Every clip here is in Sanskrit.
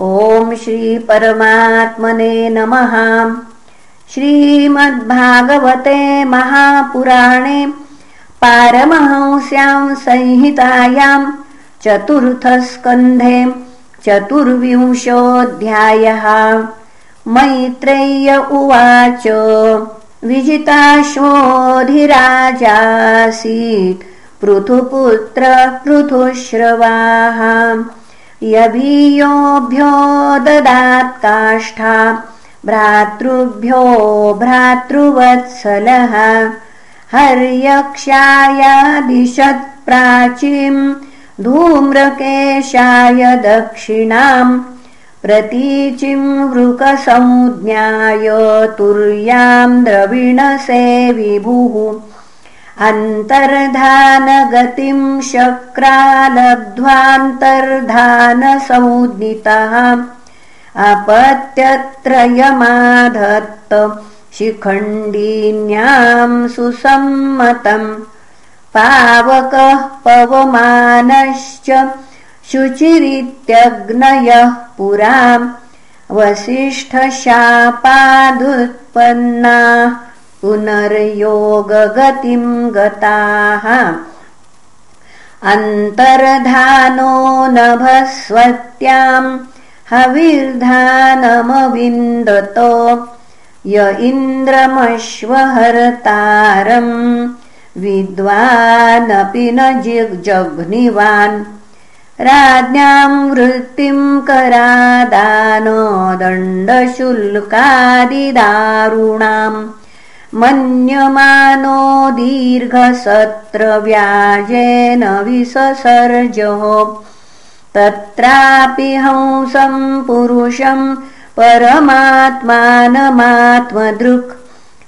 ॐ श्रीपरमात्मने नमः। श्रीमद्भागवते महापुराणे पारमहंस्यां संहितायां चतुर्थस्कन्धे चतुर्विंशोऽध्यायः। मैत्रेय्य उवाच विजिताश्वोऽधिराजासीत् पृथुपुत्र पृथुश्रवाः यभीयोऽभ्यो ददात्काष्ठा भ्रातृभ्यो भ्रातृवत्सलः हर्यक्षायादिशत्प्राचीम् धूम्रकेशाय दक्षिणाम् प्रतीचिम् वृकसंज्ञाय तुर्याम् द्रविणसे विभुः अन्तर्धानगतिम् शक्रालब्ध्वान्तर्धानसमुद्नितः अपत्यत्रयमाधत्त शिखण्डीन्याम् सुसम्मतम्। पावकः पवमानश्च शुचिरित्यग्नयः पुराम्। वसिष्ठशापादुत्पन्नाः पुनर्योगगतिम् गताः। अन्तर्धानो नभस्वत्याम् हविर्धानमविन्दतो य इन्द्रमश्वहरतारम् विद्वानपि न जघ्निवान् राज्ञाम् वृत्तिम् करादानो दण्डशुल्कादिदारुणाम् मन्यमानो दीर्घसत्रव्याजेन विससर्जो। तत्रापि हंसम् पुरुषम् परमात्मानमात्मदृक्।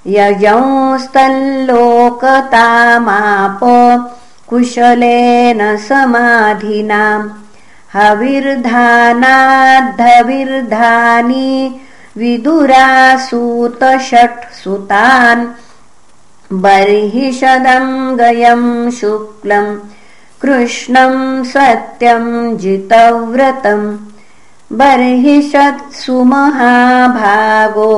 यजंस्तल्लोकतामाप कुशलेन समाधिनाम्। हविर्धानाद्धविर्धानी विदुरासूतषट्सुतान् बर्हिषदम् गयम् शुक्लम् कृष्णम् सत्यम् जितव्रतम् बर्हिषत्सु महाभागो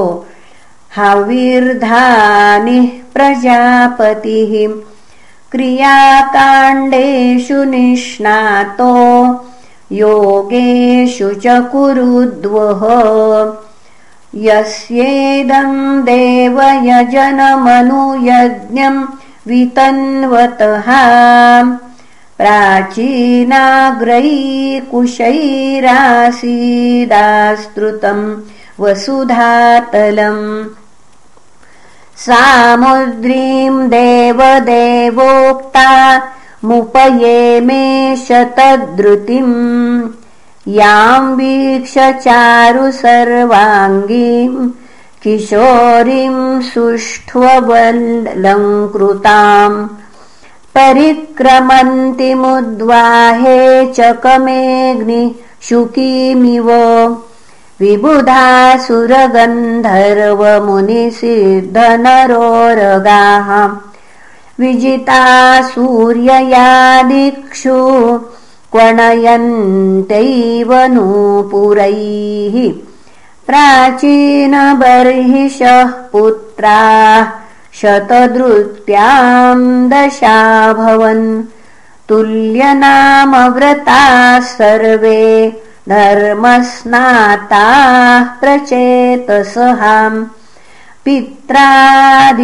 हविर्धानिः प्रजापतिः। क्रियाकाण्डेषु निष्णातो योगेषु च कुरुद्वः यस्येदम् देवयजनमनुयज्ञम् वितन्वतः प्राचीनाग्रैकुशैरासीदास्तृतम् वसुधातलम् सामुद्रीम् देवदेवोक्ता मुपये मे याम् वीक्ष चारु सर्वाङ्गीम् किशोरीम् सुष्ठ्वबलङ्कृताम् परिक्रमन्तिमुद्वाहे चकमेऽग्नि शुकीमिव। विबुधासुरगन्धर्वमुनिसिद्धनरोरगाः। विजिता सूर्ययादिक्षु क्वणयन्तैव नूपुरैः प्राचीनबर्हिषः पुत्राः शतदृत्याम् दशाभवन् तुल्यनामव्रताः सर्वे धर्मस्नाताः प्रचेतसहाम् पित्रादिष्टाः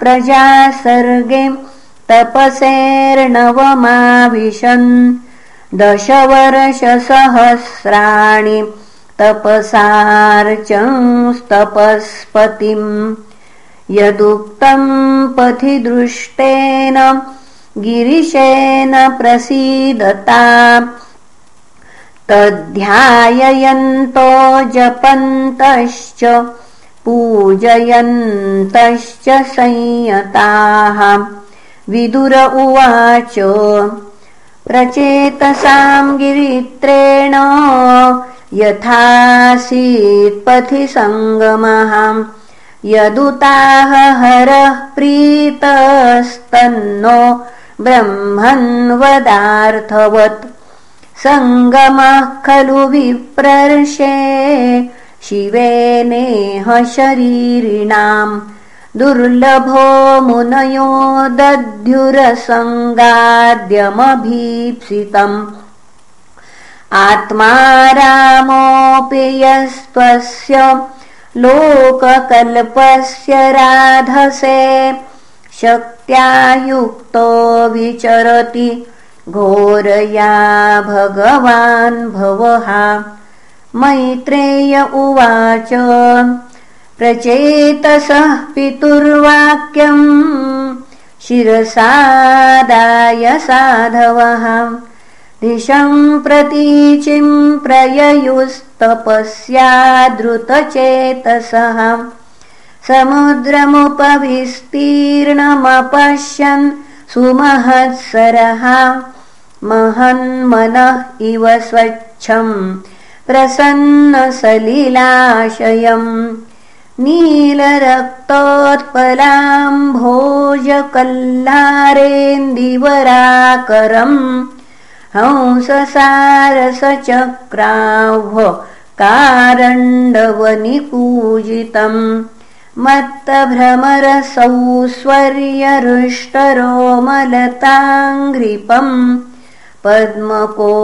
प्रजासर्गे तपसेर्णवमाविशन् दशवर्षसहस्राणि तपसार्चंस्तपस्पतिम् यदुक्तम् पथि दृष्टेन गिरिशेन प्रसीदता। तद्ध्याययन्तो जपन्तश्च पूजयन्तश्च संयताः विदुर उवाच। प्रचेतसाम् गिरित्रेण यथासीत्पथि सङ्गमः यदुताह हरः प्रीतस्तन्नो ब्रह्मन्वदार्थवत्। सङ्गमः खलु विप्रर्षे शिवेनेह शरीरिणाम् दुर्लभो मुनयो दध्युरसङ्गाद्यमभीप्सितम् आत्मा रामोऽपि यस्त्वस्य लोककल्पस्य राधसे शक्त्या युक्तो विचरति घोरया भगवान् भवः। मैत्रेय उवाच प्रचेतसः पितुर्वाक्यम्। शिरसादाय साधवः। दिशम् प्रतीचिम् प्रययुस्तपस्यादृतचेतसः। समुद्रमुपविस्तीर्णमपश्यन् सुमहत्सरः। महन्मनः इव स्वच्छम्। प्रसन्नसलिलाशयम् नीलरक्तोत्पलाम्भोजकल्लारेन्दिवराकरम् हंससारसचक्राह्व कारण्डवनिपूजितम् मत्तभ्रमरसौस्वर्यरुष्टरोमलताङ्घ्रिपम् पद्मकोशरजोदिक्षु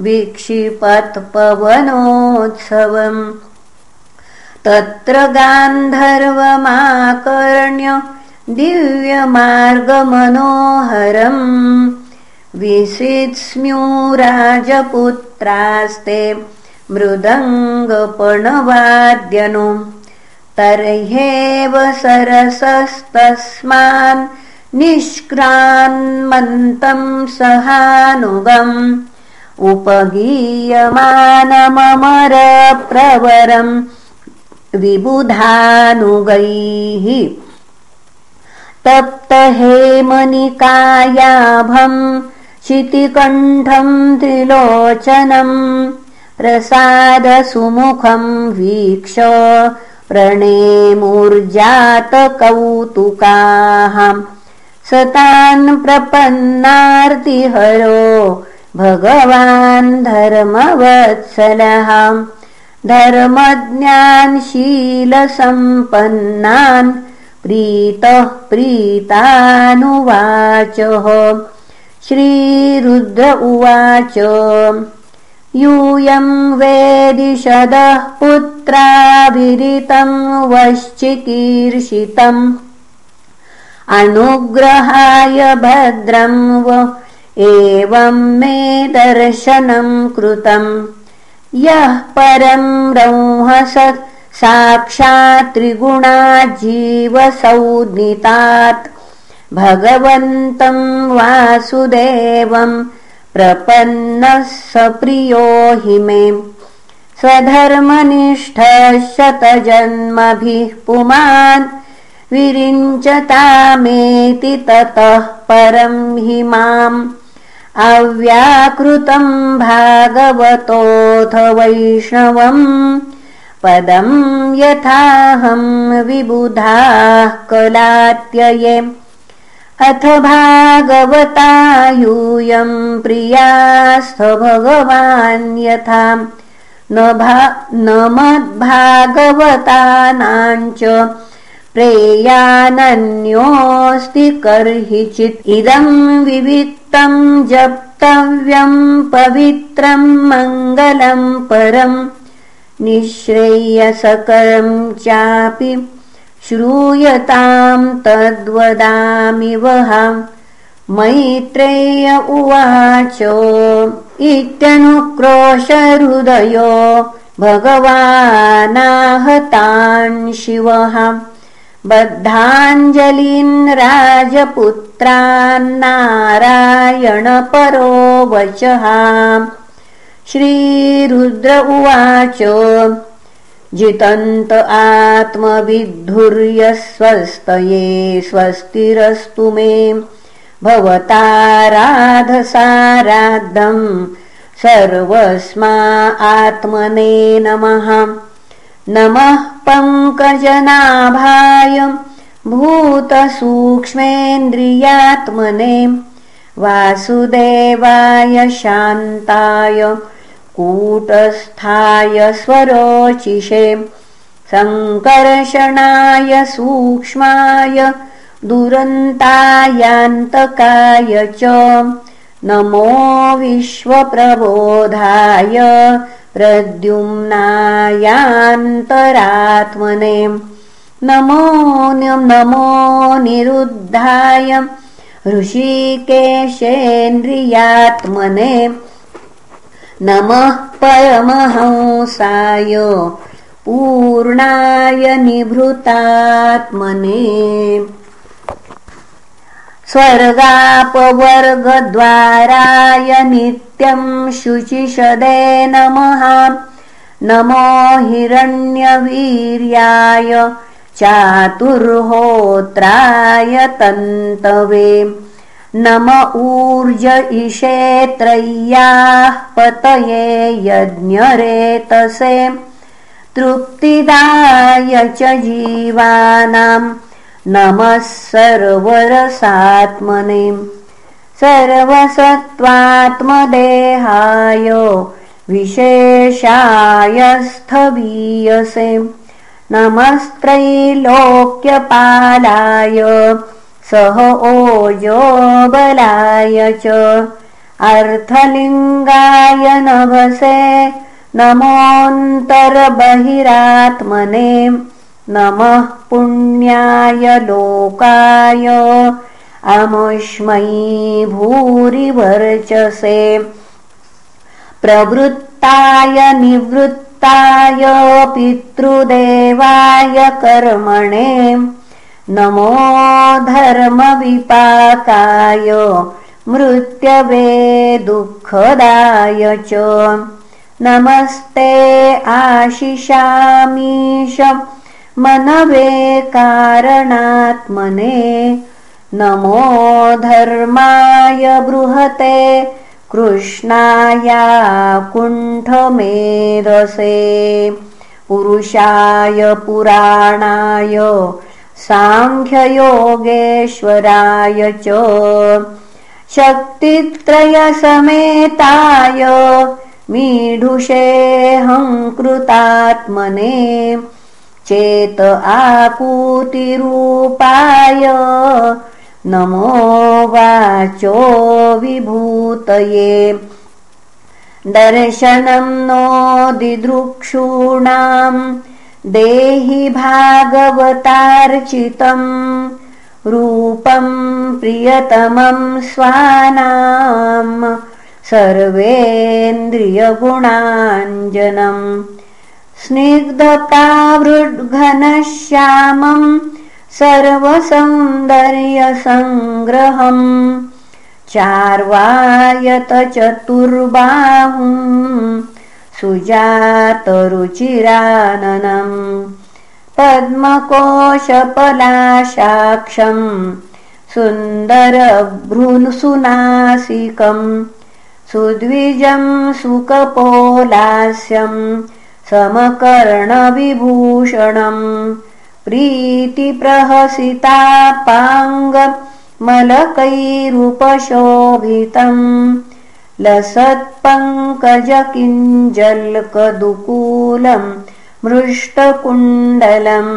वीक्षिपत्पवनोत्सवम्। तत्र गान्धर्वमाकर्ण्य दिव्यमार्गमनोहरम्। विसित्स्म्यूराजपुत्रास्ते मृदङ्गपणवाद्यनु। तर्ह्येव सरसस्तस्मान् निष्क्रान्मन्तम् सहानुगम् उपगीयमानममरप्रवरम् विबुधानुगैः। तप्तहेमनिकायाभम् शितिकण्ठम् त्रिलोचनम् प्रसादसुमुखम् वीक्ष प्रणेमूर्जातकौतुकाः। सतान् प्रपन्नार्तिहरो भगवान् धर्मवत्सलः। धर्मज्ञानशीलसम्पन्नान् प्रीतः प्रीतानुवाचः। श्रीरुद्र उवाच यूयम् वेदिशदः पुत्राभिरितम् वश्चिकीर्षितम्। अनुग्रहाय भद्रम् व एवम् मे दर्शनम् कृतम् यः परम् रंहस साक्षात् त्रिगुणाज्जीवसौनितात् भगवन्तम् वासुदेवम् प्रपन्नः स प्रियो हि मे। स्वधर्मनिष्ठशतजन्मभिः पुमान् विरिञ्चतामेति ततः परम् हि माम् अव्याकृतम् भागवतोऽथ वैष्णवम् पदम् यथाहम् विबुधाः कलात्यये। अथ भागवता यूयम् प्रियास्थ भगवान् यथा न मद्भागवतानाञ्च प्रेयानन्योऽस्ति कर्हिचित्। इदम् विविक्तम् जप्तव्यम् पवित्रम् मङ्गलम् परम् निःश्रेयसकरम् चापि श्रूयताम् तद्वदामि वः मैत्रेय उवाच इत्यनुक्रोशहृदयो भगवानाहतान् शिवः बद्धाञ्जलिन् राजपुत्रान्नारायणपरो वचः श्रीरुद्र उवाच जितन्त आत्मविद्धुर्यस्वस्तये स्वस्तिरस्तु मे। भवताराधसाराद्धम् सर्वस्मा आत्मने नमः नमः पङ्कजनाभाय भूतसूक्ष्मेन्द्रियात्मने वासुदेवाय शान्ताय कूटस्थाय स्वरोचिषे सङ्कर्षणाय सूक्ष्माय दुरन्तायान्तकाय च नमो विश्वप्रबोधाय प्रद्युम्नायान्तरात्मने नमो नमो निरुद्धाय ऋषिकेशेन्द्रियात्मने नमः परमहंसाय पूर्णाय निभृतात्मने स्वर्गापवर्गद्वाराय नित्यम् शुचिषदे नमः। नमो हिरण्यवीर्याय चातुर्होत्राय तन्तवे। नम ऊर्ज इषेत्रय्याः पतये यज्ञरेतसे तृप्तिदाय च जीवानाम् नमः सर्वरसात्मने सर्वसत्त्वात्मदेहाय विशेषाय स्थवीयसे नमस्त्रैलोक्यपालाय सह ओजोबलाय च। अर्थलिङ्गाय नभसे नमोऽन्तर्बहिरात्मने नमः पुण्याय लोकाय। अमुष्मै भूरिवर्चसे प्रवृत्ताय निवृत्ताय पितृदेवाय कर्मणे। नमो धर्मविपाकाय मृत्यवे दुःखदाय च। नमस्ते आशिषामीश मनवे कारणात्मने नमो धर्माय बृहते कृष्णाया कुण्ठमेधसे पुरुषाय पुराणाय साङ्ख्ययोगेश्वराय च शक्तित्रयसमेताय मीढुषेऽहङ्कृतात्मने चेत आकूतिरूपाय नमो वाचो विभूतये। दर्शनं नो दिदृक्षूणाम् देहि भागवतार्चितम् रूपम् प्रियतमम् स्वानाम् सर्वेन्द्रियगुणाञ्जनम् स्निग्धतावृद्घनश्यामम् सर्वसौन्दर्यसङ्ग्रहम् चार्वायतचतुर्बाहुम् सुजातरुचिराननम् पद्मकोशपलाशाक्षम् सुन्दरभ्रूसुनासिकम् सुद्विजम् सुकपोलास्यम् समकर्णविभूषणम् प्रीतिप्रहसितापाङ्गमलकैरुपशोभितम् लसत्पङ्कजकिञ्जल्कदुकूलम् मृष्टकुण्डलम्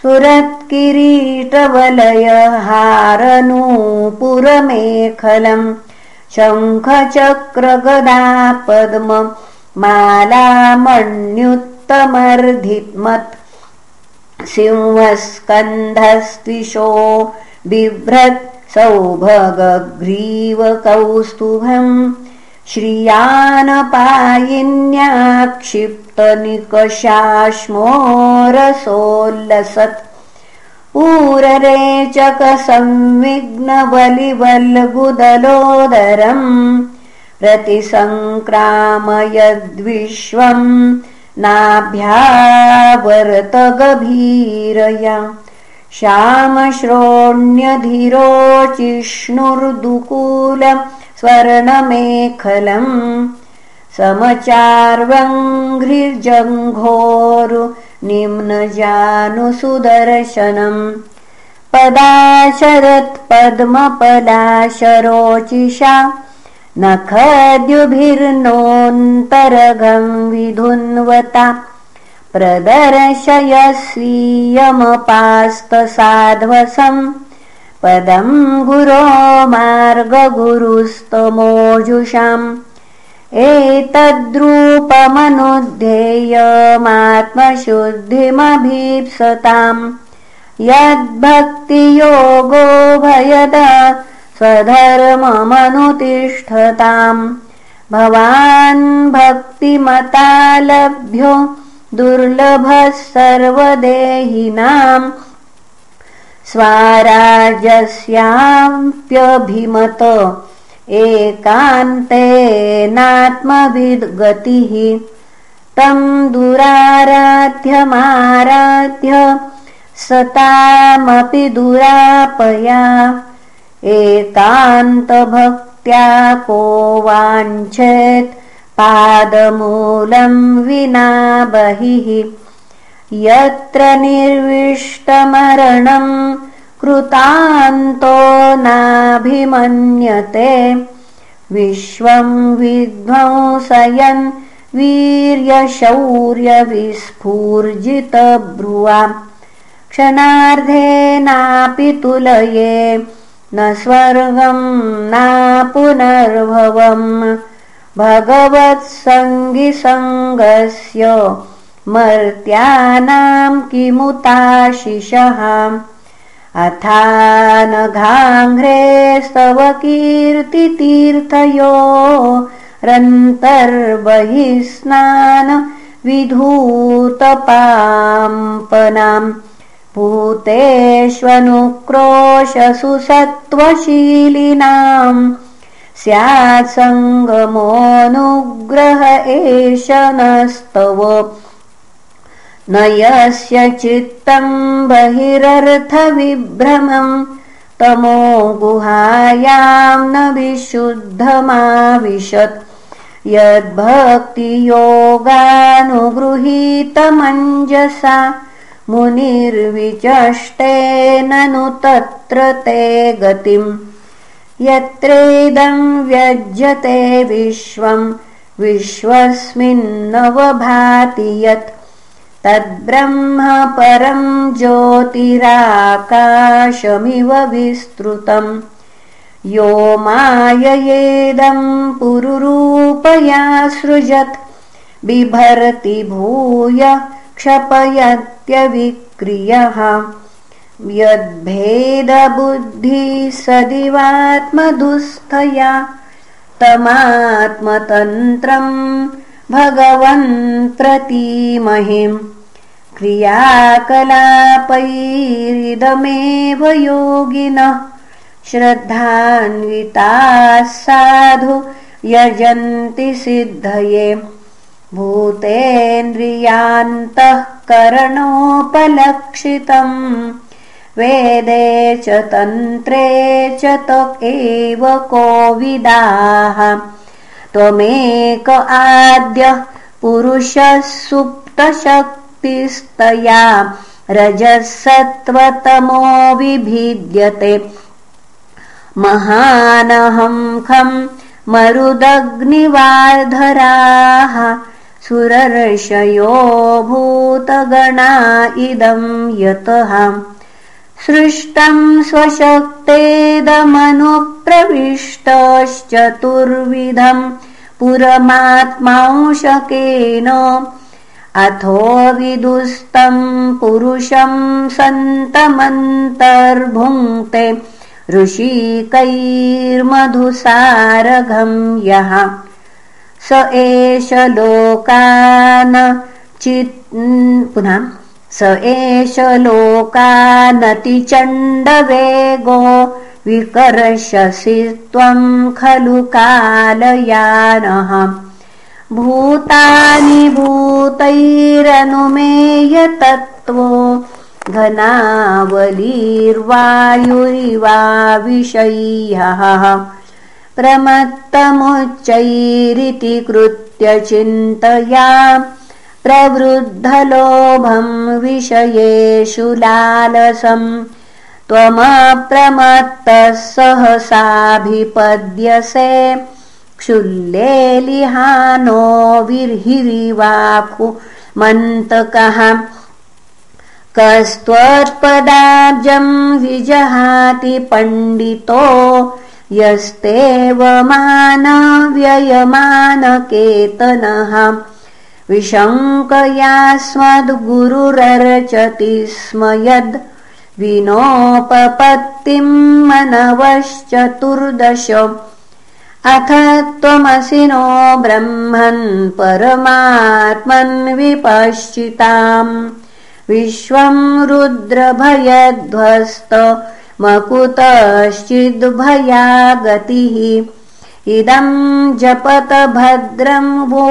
सुरत्किरीटवलयहारनूपुरमेखलम् शङ्खचक्रगदापद्म मालामण्युत्तमर्धिमत् सिंहस्कन्धस्त्विषो बिभ्रत् सौभगग्रीवकौस्तुभम्। श्रियानपायिन्याक्षिप्तनिकषाश्मोरसोल्लसत्। पूररेचकसंविघ्नबलिवल्गुदलोदरम् प्रतिसङ्क्रामयद्विश्वम् नाभ्यावर्तगभीरया श्यामश्रोण्यधिरोचिष्णुर्दुकूल स्वर्णमेखलम् समचार्वङ्घ्रिजङ्घोरु निम्नजानुसुदर्शनम् पदाशरत्पद्मपलाशरोचिषा नखद्युभिर्नोऽन्तरघं विधुन्वता प्रदर्शय स्वीयमपास्तसाध्वसम् पदं गुरो मार्गगुरुस्तमोजुषाम्। एतद्रूपमनुध्येयमात्मशुद्धिमभीप्सताम्। यद्भक्तियोगो भयद स्वधर्ममनुतिष्ठताम्। भवान् भक्तिमतालभ्यो दुर्लभः सर्वदेहिनाम्। स्वाराजस्याप्यभिमत एकान्तेनात्मविद्गतिः तं दुराराध्यमाराध्य सतामपि दुरापया एकान्तभक्त्या को वाञ्छेत् पादमूलं विना बहिः। यत्र निर्विष्टमरणम् कृतान्तो नाभिमन्यते। विश्वं विध्वंसयन् वीर्यशौर्यविस्फूर्जितभ्रुवा क्षणार्धेनापि तुलये न स्वर्गं न पुनर्भवम्। भगवत्सङ्गिसङ्गस्य मर्त्यानां किमुताशिषः। अथानघाङ्घ्रे स्तव कीर्तितीर्थयो रन्तर्बहिः स्नान विधूतपाम्पनाम् भूतेष्वनुक्रोशसु सत्त्वशीलिनाम् स्यात्सङ्गमोऽनुग्रह एष नस्तव। न यस्य चित्तम् बहिरर्थविभ्रमम् तमो गुहायाम् न विशुद्धमाविशत्। यद्भक्तियोगानुगृहीतमञ्जसा मुनिर्विचष्टेन नु तत्र ते गतिम् यत्रेदम् व्यज्यते विश्वम् विश्वस्मिन्नवभाति यत्। तद्ब्रह्म परं ज्योतिराकाशमिव विस्तृतम् यो माययेदं पुरुरूपया सृजत् बिभर्ति भूय क्षपयत्यविक्रियः यद्भेदबुद्धिसदिवात्मदुःस्थया तमात्मतन्त्रम् भगवन्प्रतीमहिम् क्रियाकलापैरिदमेव योगिनः श्रद्धान्विताः साधु यजन्ति सिद्धये भूतेन्द्रियान्तःकरणोपलक्षितम्। वेदे च तन्त्रे च त एव कोविदाः त्वमेक आद्यः पुरुषः सुप्तशक्तिस्तया रजसत्त्वतमो विभिद्यते। महानहंखम् मरुदग्निवाधराः सुरर्षयो भूतगणा इदं यतः। सृष्टं स्वशक्तेदमनुप्रविष्टश्चतुर्विधम् पुरमात्मांशकेन। अथो विदुस्तम् पुरुषं सन्तमन्तर्भुङ्क्ते ऋषिकैर्मधुसारघं यः स एष लोकान चित् पुनः स एष लोकानतिचण्डवेगो विकर्षसि त्वं खलु कालयानः। भूतानि भूतैरनुमेयतत्त्वो घनावलीर्वायुरिवा विषय्यः प्रमत्तमुच्चैरिति कृत्य चिन्तया प्रवृद्धलोभं विषयेषु लालसम् त्वमप्रमत्तः सहसाभिपद्यसे क्षुल्लेलिहानो विर्हिरिवाखु मन्तकः। कस्त्वत्पदाब्जम् विजहाति पण्डितो यस्तेव मानव्ययमानकेतनः। विशङ्कयास्मद्गुरुरर्चति स्म यद् विनोपपत्तिम् मनवश्चतुर्दश। अथ त्वमसि नो ब्रह्मन् परमात्मन् विपश्चिताम्। विश्वम् रुद्रभयध्वस्त मकुतश्चिद्भया गतिः इदम् जपत भद्रम् वो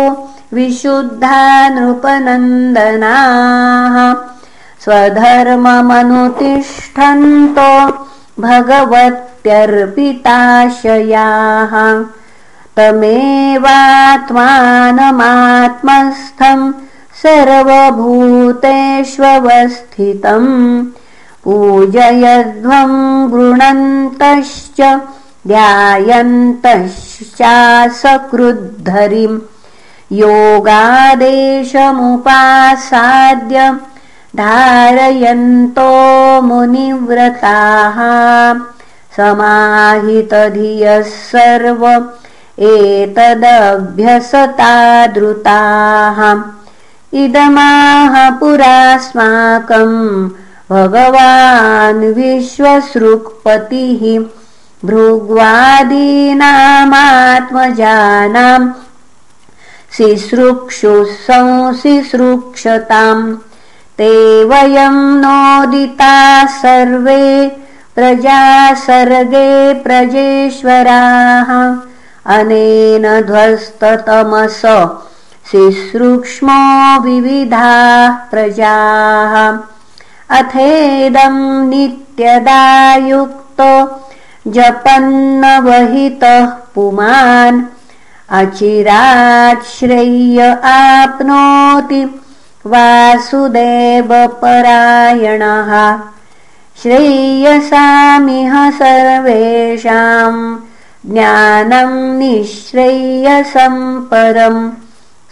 विशुद्धा नृपनन्दनाः स्वधर्ममनुतिष्ठन्तो भगवत्यर्पिताशयाः। तमेवात्मानमात्मस्थम् सर्वभूतेष्वस्थितम् पूजयध्वम् गृणन्तश्च ध्यायन्तश्चासकृद्धरिम् योगादेशमुपासाद्य धारयन्तो मुनिव्रताः समाहितधियः सर्व एतदभ्यसतादृताः। इदमाह पुरास्माकम् भगवान् विश्वसृक्पतिः भृग्वादीनामात्मजानाम् शिश्रुक्षुः ते वयम् नोदिताः सर्वे प्रजा सर्गे प्रजेश्वराः। अनेन ध्वस्ततमस शिश्रुक्ष्मो विविधाः प्रजाः अथेदम् नित्यदायुक्तो जपन्नवहितः पुमान्। अचिराच्छ्रय्य आप्नोति वासुदेवपरायणः। श्रेयसामिह सर्वेषाम् ज्ञानम् निःश्रेयसम् परम्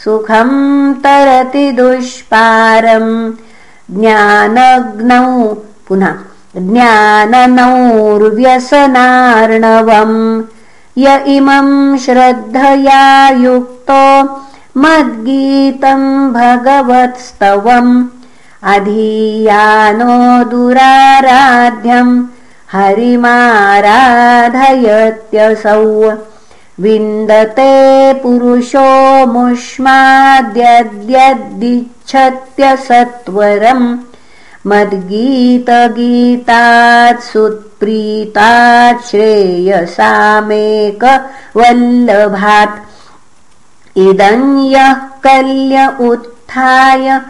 सुखम् तरति दुष्पारम् ज्ञानग्नौ। पुनः ज्ञाननौर्व्यसनार्णवम्। य इमम् श्रद्धया युक्तो मद्गीतम् भगवत्स्तवम्। अधीयानो दुराराध्यम्। हरिमाराधयत्यसौ विन्दते पुरुषो मुष्माद्यद्यदिच्छत्य सत्वरम् मद्गीतगीतात् सुप्रीतात् श्रेयसामेकवल्लभात्। इदम् यः कल्य उत्थाय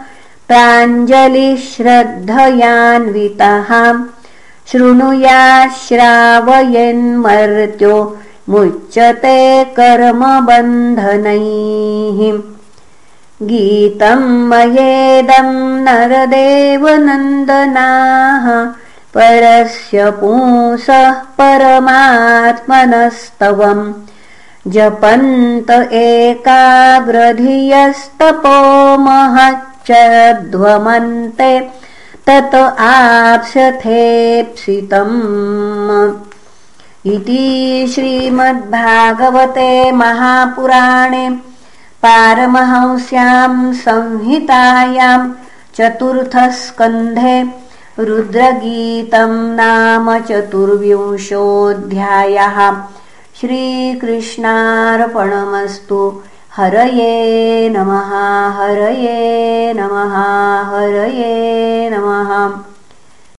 प्राञ्जलिश्रद्धयान्वितः। शृणुयाश्रावयन्मर्त्यो मुच्यते कर्मबन्धनैः। गीतम् मयेदम् नरदेवनन्दनाः। परस्य पुंसः परमात्मनस्तवम्। जपन्त एकाग्रधियस्तपो महच्चध्वमन्ते। तत आप्स्यथेप्सितम् इति श्रीमद्भागवते महापुराणे पारमहंस्याम् संहितायाम् चतुर्थस्कन्धे रुद्रगीतम् नाम चतुर्विंशोऽध्यायः। श्रीकृष्णार्पणमस्तु। हरये नमः हरये नमः हरये